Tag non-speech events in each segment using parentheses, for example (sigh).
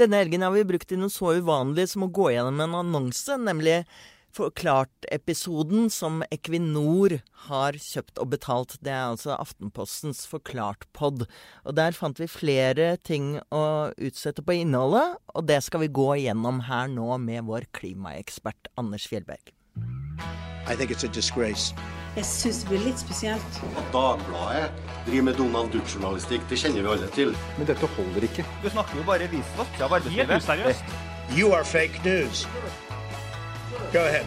Denne helgen har vi brukt til noe så uvanlig som å gå gjennom en annonse, nemlig Forklart-episoden som Equinor har kjøpt og betalt. Det er altså Aftenpostens Forklart-pod. Og der fant vi flere ting å utsette på innholdet, og det skal vi gå gjennom her nå med vår klimaekspert Anders Fjellberg. I think it's a disgrace. Jeg syns det blir litt spesielt. At Dagbladet driver med Donald Duck-journalistikk, det kjenner vi alle til. Men dette holder ikke. Du snakker jo bare visvask av arbeidslivet. Helt useriøst. You are fake news. Go ahead.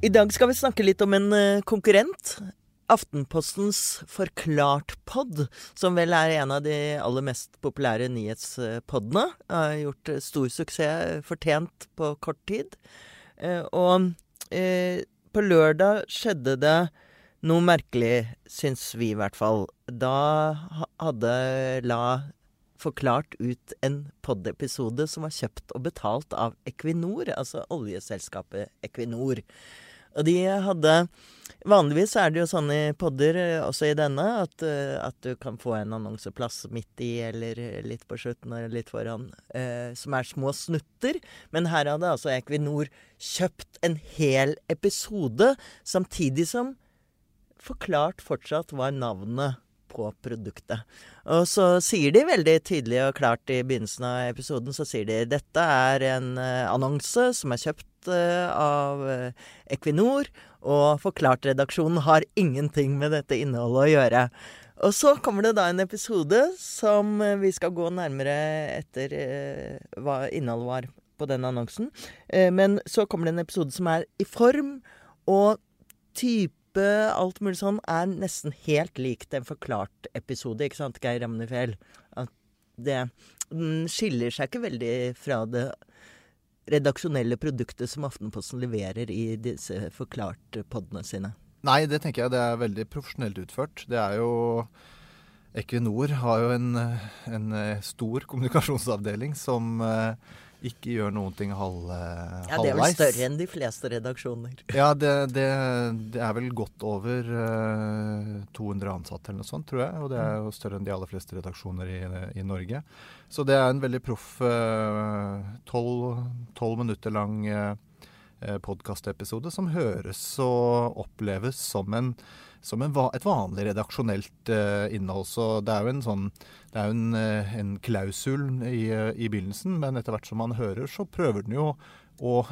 I dag skal vi snakke litt om en eh, konkurrent. Aftenpostens Forklart-pod, som vel er en av de aller mest populære nyhetspodene. Har gjort stor suksess, fortjent på kort tid. Eh, og eh, på lørdag skjedde det noe merkelig, syns vi i hvert fall. Da hadde La forklart ut en pod-episode som var kjøpt og betalt av Equinor, altså oljeselskapet Equinor. Og de hadde Vanligvis er det jo sånn i podder, eh, også i denne, at, eh, at du kan få en annonseplass midt i eller litt på slutten eller litt foran, eh, som er små snutter. Men her hadde altså Equinor kjøpt en hel episode, samtidig som forklart fortsatt var navnet på produktet. Og så sier de veldig tydelig og klart i begynnelsen av episoden, så sier de dette er en eh, annonse som er kjøpt eh, av eh, Equinor, og Forklart-redaksjonen har ingenting med dette innholdet å gjøre. Og så kommer det da en episode som eh, vi skal gå nærmere etter eh, hva innholdet var på den annonsen. Eh, men så kommer det en episode som er i form og type alt mulig sånn er nesten helt likt en forklart episode, ikke sant, Geir Ramnefjell? At det den skiller seg ikke veldig fra det redaksjonelle produktet som Aftenposten leverer i disse forklart-podene sine. Nei, det tenker jeg det er veldig profesjonelt utført. Det er jo Equinor har jo en, en eh, stor kommunikasjonsavdeling som eh, ikke gjør noen ting halv, Ja, Det er vel større enn de fleste redaksjoner. Ja, det, det, det er vel godt over eh, 200 ansatte eller noe sånt, tror jeg. Og det er jo større enn de aller fleste redaksjoner i, i Norge. Så det er en veldig proff tolv minutter lang uh, podkastepisode som høres og oppleves som, en, som en, et vanlig redaksjonelt eh, innhold. Så det er jo en sånn er jo en, eh, en klausul i, eh, i begynnelsen, men etter hvert som man hører, så prøver den jo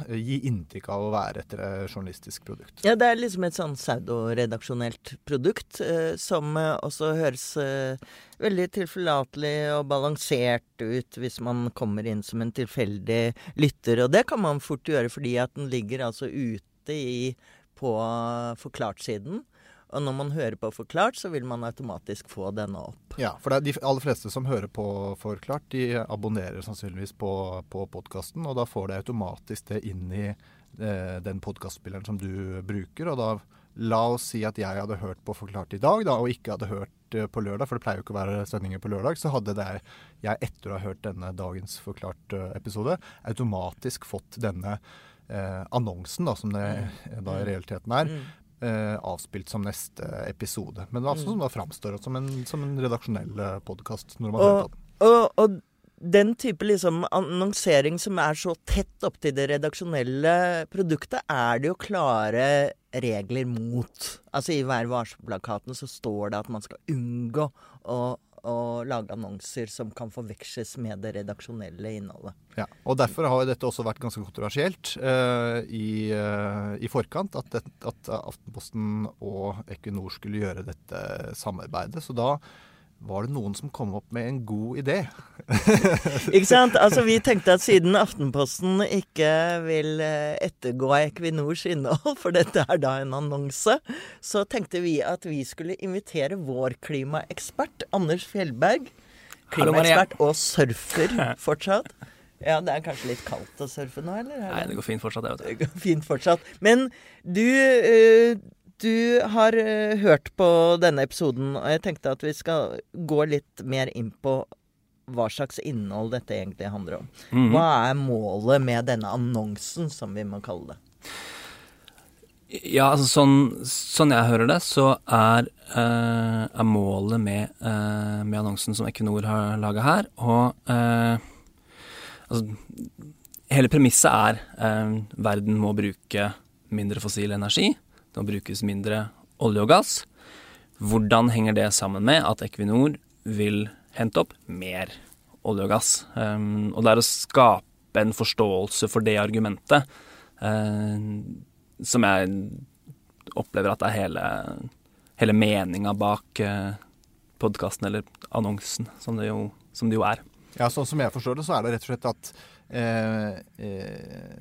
eh, gi inntrykk av å være et eh, journalistisk produkt. Ja, det er liksom et sånn pseudoredaksjonelt produkt eh, som eh, også høres eh, veldig tilforlatelig og balansert ut hvis man kommer inn som en tilfeldig lytter. Og det kan man fort gjøre fordi at den ligger altså ute i, på forklart-siden. Og når man hører på Forklart, så vil man automatisk få denne opp. Ja, for de aller fleste som hører på Forklart, de abonnerer sannsynligvis på, på podkasten, og da får de automatisk det inn i eh, den podkastspilleren som du bruker. Og da la oss si at jeg hadde hørt på Forklart i dag, da, og ikke hadde hørt eh, på lørdag, for det pleier jo ikke å være sendinger på lørdag, så hadde det jeg etter å ha hørt denne dagens Forklart-episode, automatisk fått denne eh, annonsen, da, som det da i realiteten er, Mm. Eh, avspilt som neste episode. Men det er altså, som da framstår som en, som en redaksjonell podkast man hører Og, og, og den type liksom annonsering som er så tett opp til det redaksjonelle produktet, er det jo klare regler mot. Altså I Vær varsom-plakaten så står det at man skal unngå å, å lage annonser som kan forveksles med det redaksjonelle innholdet. Ja, og Derfor har dette også vært ganske kontroversielt uh, i, uh, i forkant. At, det, at Aftenposten og Equinor skulle gjøre dette samarbeidet. Så da var det noen som kom opp med en god idé. (laughs) Ikke sant? Altså Vi tenkte at siden Aftenposten ikke vil eh, ettergå Equinors innhold, for dette er da en annonse, så tenkte vi at vi skulle invitere vår klimaekspert, Anders Fjellberg. Klimaekspert og surfer (laughs) fortsatt. Ja, det er kanskje litt kaldt å surfe nå, eller? Nei, det går fint fortsatt, det, vet du. Det går fint fortsatt. Men du, eh, du har eh, hørt på denne episoden, og jeg tenkte at vi skal gå litt mer inn på hva slags innhold dette egentlig handler om. Mhm. Hva er målet med denne annonsen, som vi må kalle det? Ja, altså sånn, sånn jeg hører det, så er, eh, er målet med, eh, med annonsen som Equinor har laga her, og eh, altså, Hele premisset er eh, verden må bruke mindre fossil energi. Må brukes mindre olje og gass. Hvordan henger det sammen med at Equinor vil hente opp mer olje og gass? Um, og det er å skape en forståelse for det argumentet uh, som jeg opplever at det er hele, hele meninga bak uh, podkasten, eller annonsen, som det, jo, som det jo er. Ja, Sånn som jeg forstår det, så er det rett og slett at eh, eh,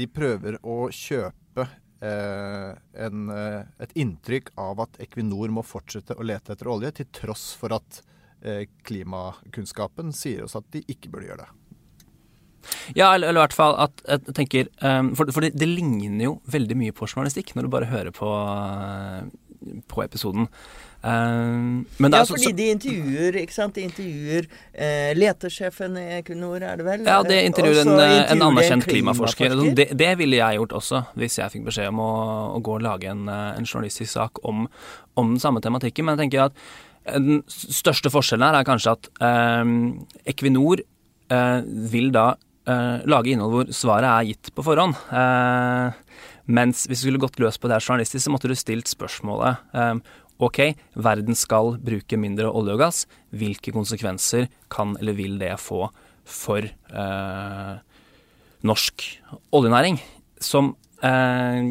de prøver å kjøpe eh, en, eh, et inntrykk av at Equinor må fortsette å lete etter olje, til tross for at eh, klimakunnskapen sier oss at de ikke burde gjøre det. Ja, eller, eller i hvert fall at jeg tenker um, For, for det, det, ligner jo veldig mye på journalistikk når du bare hører på, på episoden. Um, ja, fordi de intervjuer ikke sant? De intervjuer eh, letesjefen i Equinor, er det vel? Ja, det intervjuer en, en anerkjent klimaforsker. klimaforsker. Det, det, ville jeg gjort også, hvis jeg fikk beskjed om å, å gå og lage en, en journalistisk sak om, om, den samme tematikken. Men jeg tenker at den største forskjellen her er kanskje at eh, Equinor eh, vil da eh, lage innhold hvor svaret er gitt på forhånd. Eh, mens hvis du skulle gått løs på det her journalistisk, så måtte du stilt spørsmålet eh, ok, verden skal bruke mindre olje og gass. Hvilke konsekvenser kan eller vil det få for eh, norsk oljenæring? Som eh,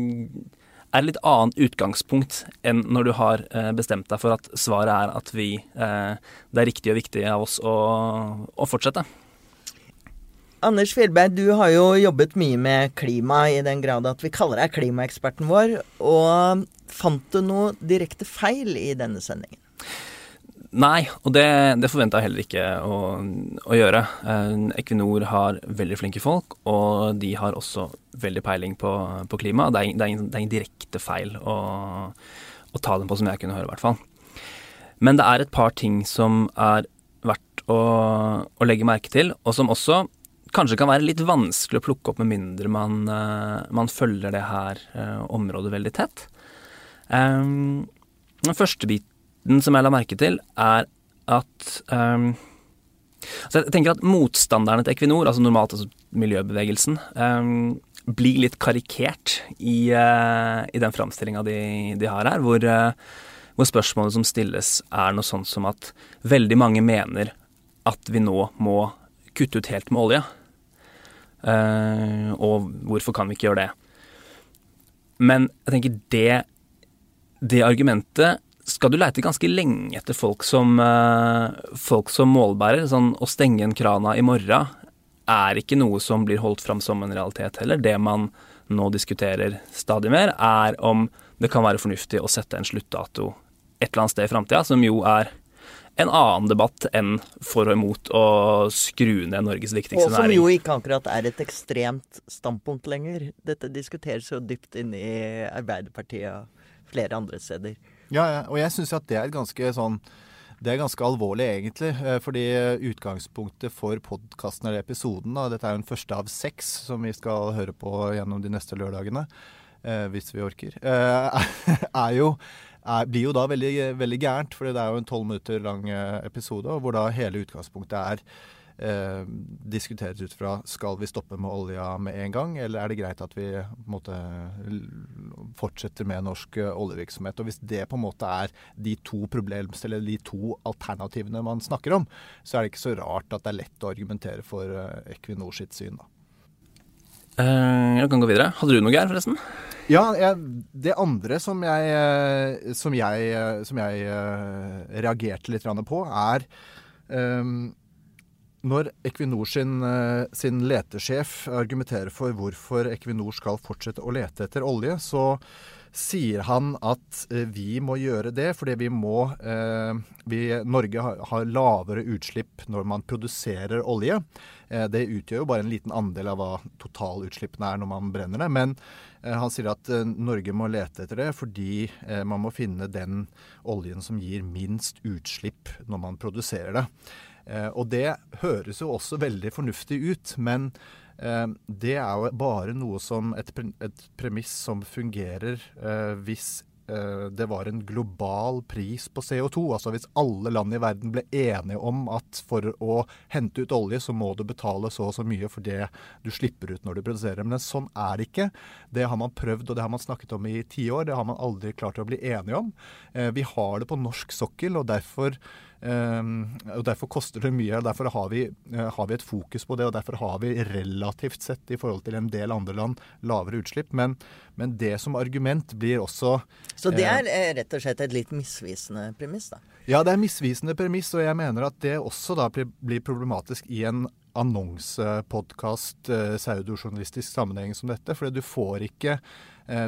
er et litt annet utgangspunkt enn når du har eh, bestemt deg for at svaret er at vi eh, Det er riktig og viktig av oss å, å fortsette. Anders Fjellberg, du har jo jobbet mye med klima, i den grad at vi kaller deg klimaeksperten vår. Og fant du noe direkte feil i denne sendingen? Nei, og det, det forventa jeg heller ikke å, å gjøre. Eh, Equinor har veldig flinke folk, og de har også veldig peiling på, på klima. Det er, det, er ingen, det er ingen direkte feil å, å, ta dem på, som jeg kunne høre, i hvert fall. Men det er et par ting som er verdt å, å legge merke til, og som også kanskje kan være litt vanskelig å plukke opp med mindre man, uh, man følger det her uh, området veldig tett. Um, den første biten som jeg la merke til, er at um, altså Jeg tenker at motstanderne til Equinor, altså normalt altså miljøbevegelsen, um, blir litt karikert i, uh, i den framstillinga de, de, har her, hvor, hvor spørsmålet som stilles er noe sånt som at veldig mange mener at vi nå må kutte ut helt med olje. Uh, og hvorfor kan vi ikke gjøre det? Men jeg tenker det, det argumentet skal du leite ganske lenge etter folk som, uh, folk som målbærer. Sånn å stenge en krana i morgen er ikke noe som blir holdt fram som en realitet heller. Det man nå diskuterer stadig mer, er om det kan være fornuftig å sette en sluttdato et eller annet sted i framtida, som jo er en annen debatt enn for og imot å skru ned Norges viktigste næring. Og som jo ikke akkurat er et ekstremt standpunkt lenger. Dette diskuteres jo dypt inne i Arbeiderpartiet flere andre steder. Ja, ja. og jeg syns at det er ganske sånn det er ganske alvorlig, egentlig. Eh, fordi utgangspunktet for podkasten eller episoden, da, dette er jo den første av seks som vi skal høre på gjennom de neste lørdagene, eh, hvis vi orker, eh, (laughs) er jo er, blir jo da veldig, veldig gærent. For det er jo en tolv minutter lang episode, hvor da hele utgangspunktet er eh, diskuteres ut fra skal vi stoppe med olja med en gang, eller er det greit at vi måte, fortsetter med norsk eh, oljevirksomhet. Og Hvis det på en måte er de to problems, eller de to alternativene man snakker om, så er det ikke så rart at det er lett å argumentere for eh, Equinor sitt syn. da. Uh, jeg kan gå videre. Hadde du noe, Geir, forresten? Ja, jeg, det andre som jeg, eh, som jeg, eh, som jeg reagerte litt på, er um, når Equinor sin, uh, sin, letesjef argumenterer for hvorfor Equinor skal fortsette å lete etter olje, så sier han at uh, vi må gjøre det fordi vi må vi, Norge har, lavere utslipp når man produserer olje. Eh, det utgjør jo bare en liten andel av hva totalutslippene er når man brenner det. Men eh, han sier at eh, Norge må lete etter det fordi man må finne den oljen som gir minst utslipp når man produserer det. Og det høres jo også veldig fornuftig ut, men Eh, det er jo bare noe som et, premiss som fungerer eh, hvis eh, det var en global pris på CO2. Altså hvis alle land i verden ble enige om at for å hente ut olje, så må du betale så og så mye for det du slipper ut når du produserer. Men sånn er det ikke. Det har man prøvd, og det har man snakket om i ti år. Det har man aldri klart å bli enige om. Eh, vi har det på norsk sokkel, og derfor og Derfor koster det mye. og Derfor har vi, uh, har vi, et fokus på det, og derfor har vi relativt sett i forhold til en del andre land lavere utslipp. Men, men det som argument blir også Så det er uh, rett og slett et litt misvisende premiss, da? Ja, det er misvisende premiss, og jeg mener at det også da blir problematisk i en annonsepodkast, pseudojournalistisk sammenheng som dette. For du får ikke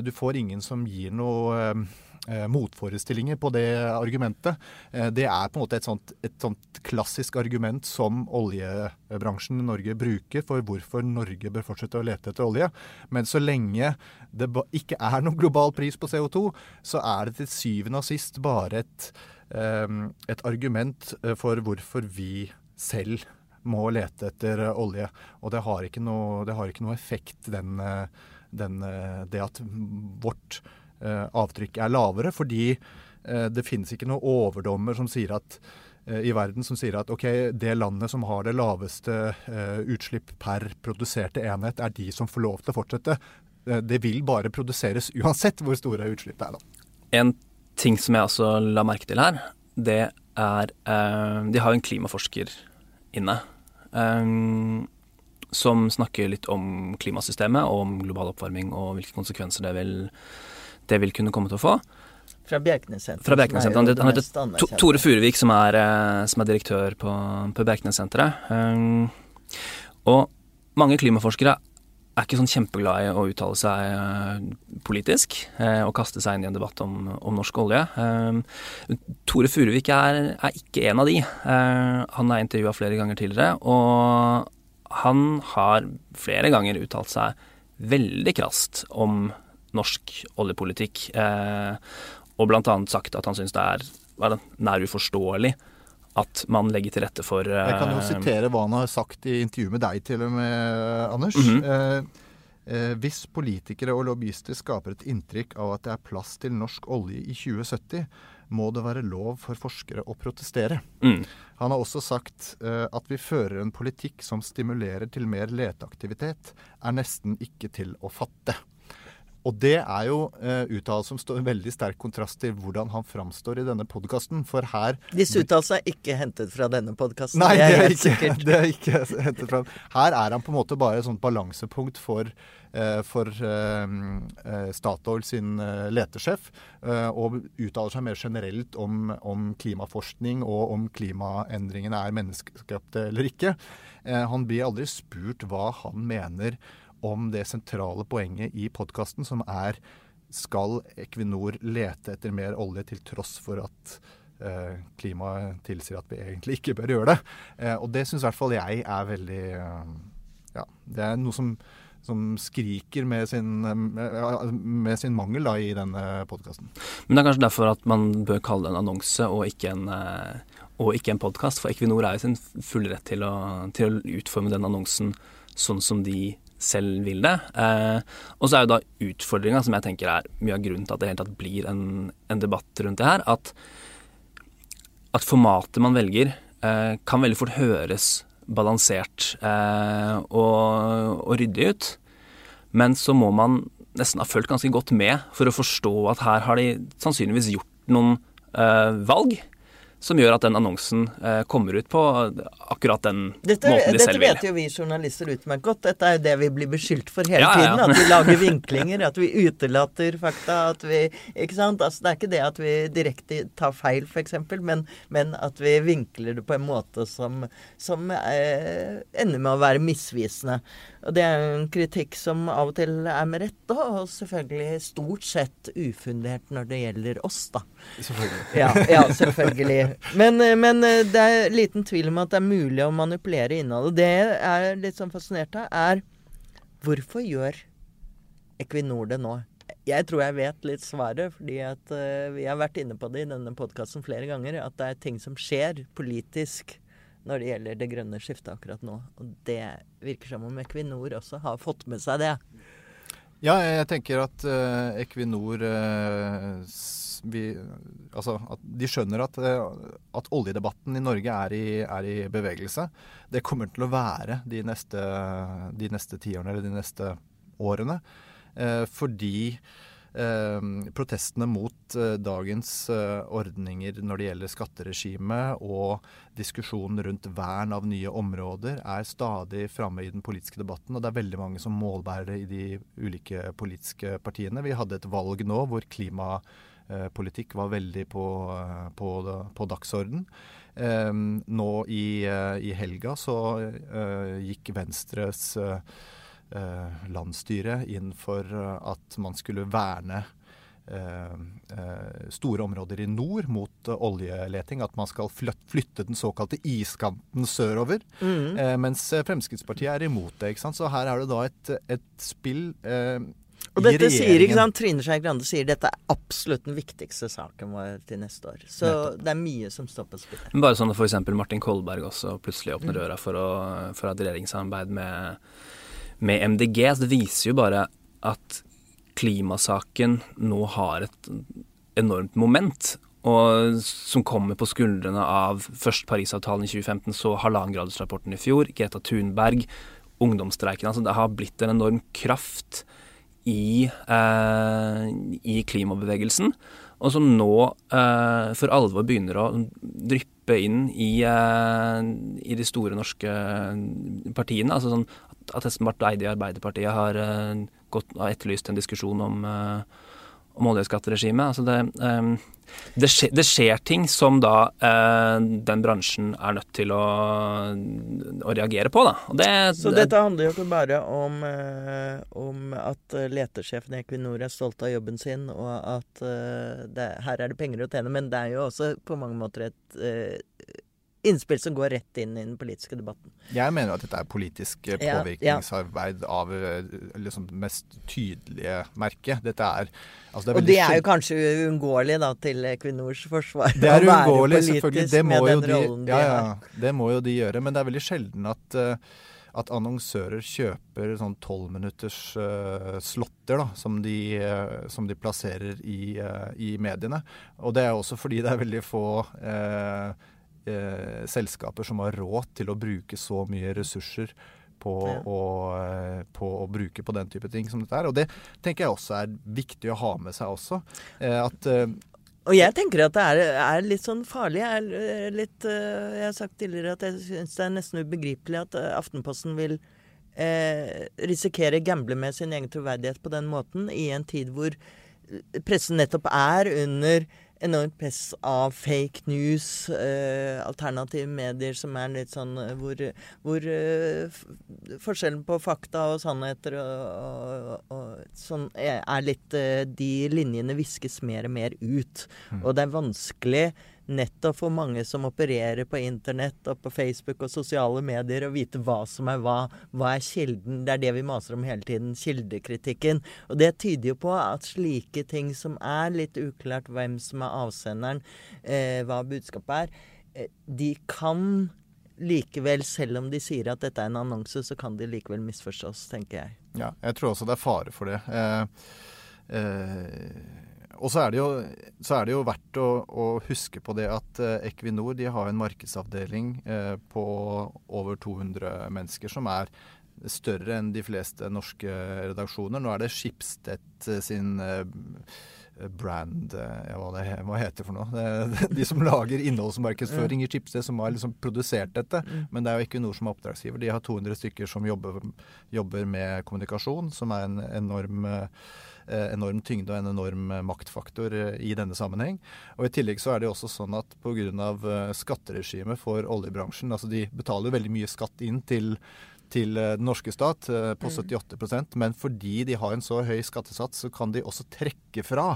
Du får ingen som gir noe eh, motforestillinger på det argumentet. Eh, det er på en måte et sånt, et sånt, klassisk argument som oljebransjen i Norge bruker for hvorfor Norge bør fortsette å lete etter olje. Men så lenge det ikke er noen global pris på CO2, så er det til syvende og sist bare et, eh, et argument eh, for hvorfor vi selv må lete etter olje. Og det har ikke noe, har ikke noe effekt, den, eh, den, det at vårt Eh, avtrykk er lavere, fordi eh, det finnes ikke noen overdommer som sier at eh, i verden som sier at ok, det landet som har det laveste utslipp per produserte enhet, er de som får lov til å fortsette. det vil bare produseres uansett hvor store utslippet er. da. En ting som jeg også la merke til her, det er De har jo en klimaforsker inne. som snakker litt om klimasystemet og om global oppvarming og hvilke konsekvenser det vil det vil kunne komme til å få. Fra Bjerknessenteret. Fra Bjerknessenteret. Han heter Tore Furuvik, som eh, som er direktør på, på Bjerknessenteret. Um, og mange klimaforskere er ikke sånn kjempeglade i å uttale seg uh, politisk eh, og kaste seg inn i en debatt om, om norsk olje. Eh, Tore Furuvik er, er, ikke en av de. Eh, han er intervjua flere ganger tidligere, og han har flere ganger uttalt seg veldig krast om norsk oljepolitikk. Eh, og bl.a. sagt at han syns det er nær uforståelig at man legger til rette for eh, Jeg kan jo sitere hva han har sagt i intervju med deg til og med, Anders. Mm -hmm. eh, hvis politikere og lobbyister skaper et inntrykk av at det er plass til norsk olje i 2070, må det være lov for forskere å protestere. Mm. Han har også sagt uh, at vi fører en politikk som stimulerer til mer leteaktivitet, er nesten ikke til å fatte. Og det er jo uh, uttalelser som står i veldig sterk kontrast til hvordan han framstår i denne podkasten. For her Disse uttalelsene er ikke hentet fra denne podkasten. Det er, helt ikke, (laughs) det er, ikke, hentet fra Her er han på en måte bare et sånt balansepunkt for, uh, for uh, Statoil sin letesjef. og uttaler seg mer generelt om, om, klimaforskning og om klimaendringene er menneskeskapte eller ikke. han blir aldri spurt hva han mener om det sentrale poenget i podkasten, som er skal Equinor lete etter mer olje til tross for at eh, klimaet tilsier at vi egentlig ikke bør gjøre det. Eh, og det syns i hvert fall jeg er veldig eh, Ja, det er noe som, som skriker med sin, med sin mangel da, i denne podkasten. Men det er kanskje derfor at man bør kalle det en annonse og ikke en eh, og ikke en podkast, for Equinor er jo sin fulle rett til til å utforme den annonsen sånn som de selv vil det. Eh, og så er jo da utfordringa, som jeg tenker er mye av grunnen til at det hele tatt blir en, en debatt rundt det her, at, at formatet man velger, eh, kan veldig fort høres balansert eh, og, og, ryddig ut. Men så må man nesten ha fulgt ganske godt med for å forstå at her har de sannsynligvis gjort noen eh, valg som gjør at den annonsen eh, kommer ut på akkurat den dette, måten de selv vil. Dette vet jo vi journalister utmerket godt. Dette er jo det vi blir beskyldt for hele ja, tiden. Ja, ja. At vi lager (laughs) vinklinger, at vi utelater fakta. At vi, ikke sant? Altså, det er ikke det at vi direkte tar feil, f.eks., men, men at vi vinkler det på en måte som, som eh, ender med å være misvisende. Og det er jo en kritikk som av og til er med rette, og selvfølgelig stort sett ufundert når det gjelder oss, da. Selvfølgelig. Ja, ja selvfølgelig. (laughs) Men, eh, men, eh, det er liten tvil om at det er mulig å manipulere innholdet. Det jeg er litt sånn fascinert av, er hvorfor gjør Equinor det nå? Jeg tror jeg vet litt svaret, fordi at uh, vi har vært inne på det i denne podkasten flere ganger. At det er ting som skjer politisk når det gjelder det grønne skiftet akkurat nå. Og det virker som om Equinor også har fått med seg det. Ja, jeg tenker at uh, Equinor uh, vi, altså, at De skjønner at, uh, at oljedebatten i Norge er i, er i, bevegelse. Det kommer til å være de neste, de neste tiårene eller de neste årene. fordi Eh, protestene mot eh, dagens eh, ordninger når det gjelder skatteregimet og diskusjonen rundt vern av nye områder er stadig framme i den politiske debatten. Og det er veldig mange som målbærere i de ulike politiske partiene. Vi hadde et valg nå hvor klimapolitikk var veldig på, på, på dagsorden. nå i, i, helga så gikk Venstres Eh, landsstyret inn for eh, at man skulle verne eh, store områder i nord mot oljeleting. At man skal flytte den såkalte iskanten sørover. Mm. mens Fremskrittspartiet er imot det. ikke sant? Så her er det da et, et spill og dette sier, ikke sant, Trine Skei Grande sier dette er absolutt den viktigste saken vår til neste år. Så Nettopp. det er mye som står på spill. Bare sånn at f.eks. Martin Kolberg også plutselig åpner mm. døra for, å, for et regjeringssamarbeid med med MDG. Så det viser jo bare at klimasaken nå har et enormt moment. Og som kommer på skuldrene av først Parisavtalen i 2015, så halvannengradersrapporten i fjor, Greta Thunberg, ungdomsstreiken. Altså det har blitt en enorm kraft i, eh, i klimabevegelsen. Og som nå eh, for alvor begynner å dryppe inn i, eh, i de store norske partiene. Altså sånn at Espen Barth Eide i Arbeiderpartiet har, uh, gått, har etterlyst en diskusjon om, uh, om oljeskatteregimet. Altså det, um, det, skjer, det, skjer, ting som da den bransjen er nødt til å, å reagere på. Det, Så dette handler jo ikke bare om, om at letesjefen i Equinor er stolt av jobben sin, og at her er det penger å tjene, men det er jo også på mange måter et innspill som går rett inn i den politiske debatten. Jeg mener at dette er politisk eh, påvirkningsarbeid ja, ja. av det liksom, mest tydelige merket. Dette er altså, det er Og det er jo kanskje uunngåelig da til Equinors forsvar. Det er uunngåelig, selvfølgelig. Det må, jo de, ja, ja, det må jo de gjøre. Men det er veldig sjelden at uh, at annonsører kjøper sånn tolvminutters uh, slotter da, som de, uh, som de plasserer i, uh, i, mediene. Og det er også fordi det er veldig få eh, selskaper som har råd til å bruke så mye ressurser på, ja. å, eh, på, å, bruke på den type ting som dette er. Og det tenker jeg også er viktig å ha med seg også. Eh, at eh, og jeg tenker at det er, er litt sånn farlig. Jeg, eh, litt, jeg har sagt tidligere at jeg syns det er nesten ubegripelig at Aftenposten vil eh, risikere gamble med sin egen troverdighet på den måten i en tid hvor pressen nettopp er under enormt press av fake news, eh, alternative medier som er litt sånn eh, hvor, hvor eh, forskjellen på fakta og sannheter og, og, og sånn er litt eh, De linjene viskes mer og mer ut. Mm. Og det er vanskelig nettopp for mange som opererer på internett og på Facebook og sosiale medier, å vite hva som er hva. Hva er kilden? Det er det vi maser om hele tiden. Kildekritikken. Og det tyder jo på at slike ting som er litt uklart hvem som er avsenderen, eh, hva budskapet er, eh, de kan likevel, selv om de sier at dette er en annonse, så kan de likevel misforstås, tenker jeg. Ja, jeg tror også det er fare for det. Eh, eh og så er det jo, er det jo verdt å, å, huske på det at eh, Equinor de har en markedsavdeling eh, på over 200 mennesker, som er større enn de fleste norske redaksjoner. Nå er det Schibsted eh, sin eh, brand ja, hva, det, hva heter det for noe? (laughs) De som lager innholdsmarkedsføring i Schibsted, som har liksom produsert dette. Mm. Men det er jo Equinor som er oppdragsgiver. De har 200 stykker som jobber, jobber med kommunikasjon, som er en enorm Eh, enorm tyngde og en enorm eh, maktfaktor eh, i denne sammenheng. Og I tillegg så er det også sånn at pga. skatteregimet for oljebransjen, altså de betaler jo veldig mye skatt inn til til den norske stat på 78 mm. men fordi de har en så høy skattesats, så kan de også trekke fra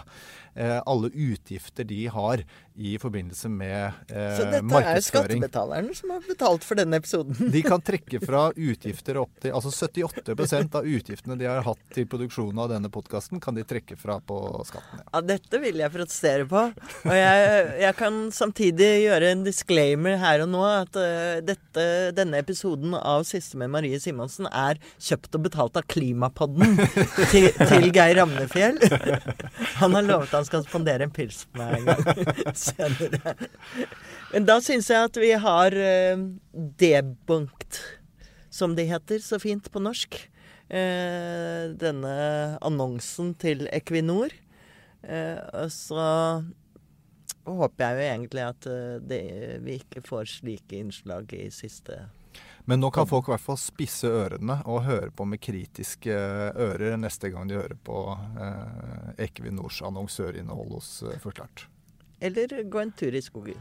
alle utgifter de har i forbindelse med eh, Så dette er markedsføring. skattebetalerne som har betalt for denne episoden. De kan (laughs) trekke fra utgifter opp til Altså 78% av utgiftene de har hatt til produksjonen av denne podkasten, kan de trekke fra på skatten. Ja. Ja, dette vil jeg protestere på. Og jeg, jeg kan samtidig gjøre en disclaimer her og nå at eh, dette, denne episoden av Siste med Marie Simonsen er kjøpt og betalt av Klimapodden (laughs) til, til Geir Ramnefjell. Han har lovet han skal spandere en pils på meg en gang (laughs) senere. Men da syns jeg at vi har uh, debunkt, som det heter så fint på norsk, eh, denne annonsen til Equinor. Eh, og så håper jeg jo egentlig at eh, det, vi ikke får slike innslag i siste Men nå kan folk i hvert fall spisse ørene og høre på med kritiske ører neste gang de hører på eh, Equinors annonsørinnhold hos eh, Forklart. Eller gå en tur i skogen.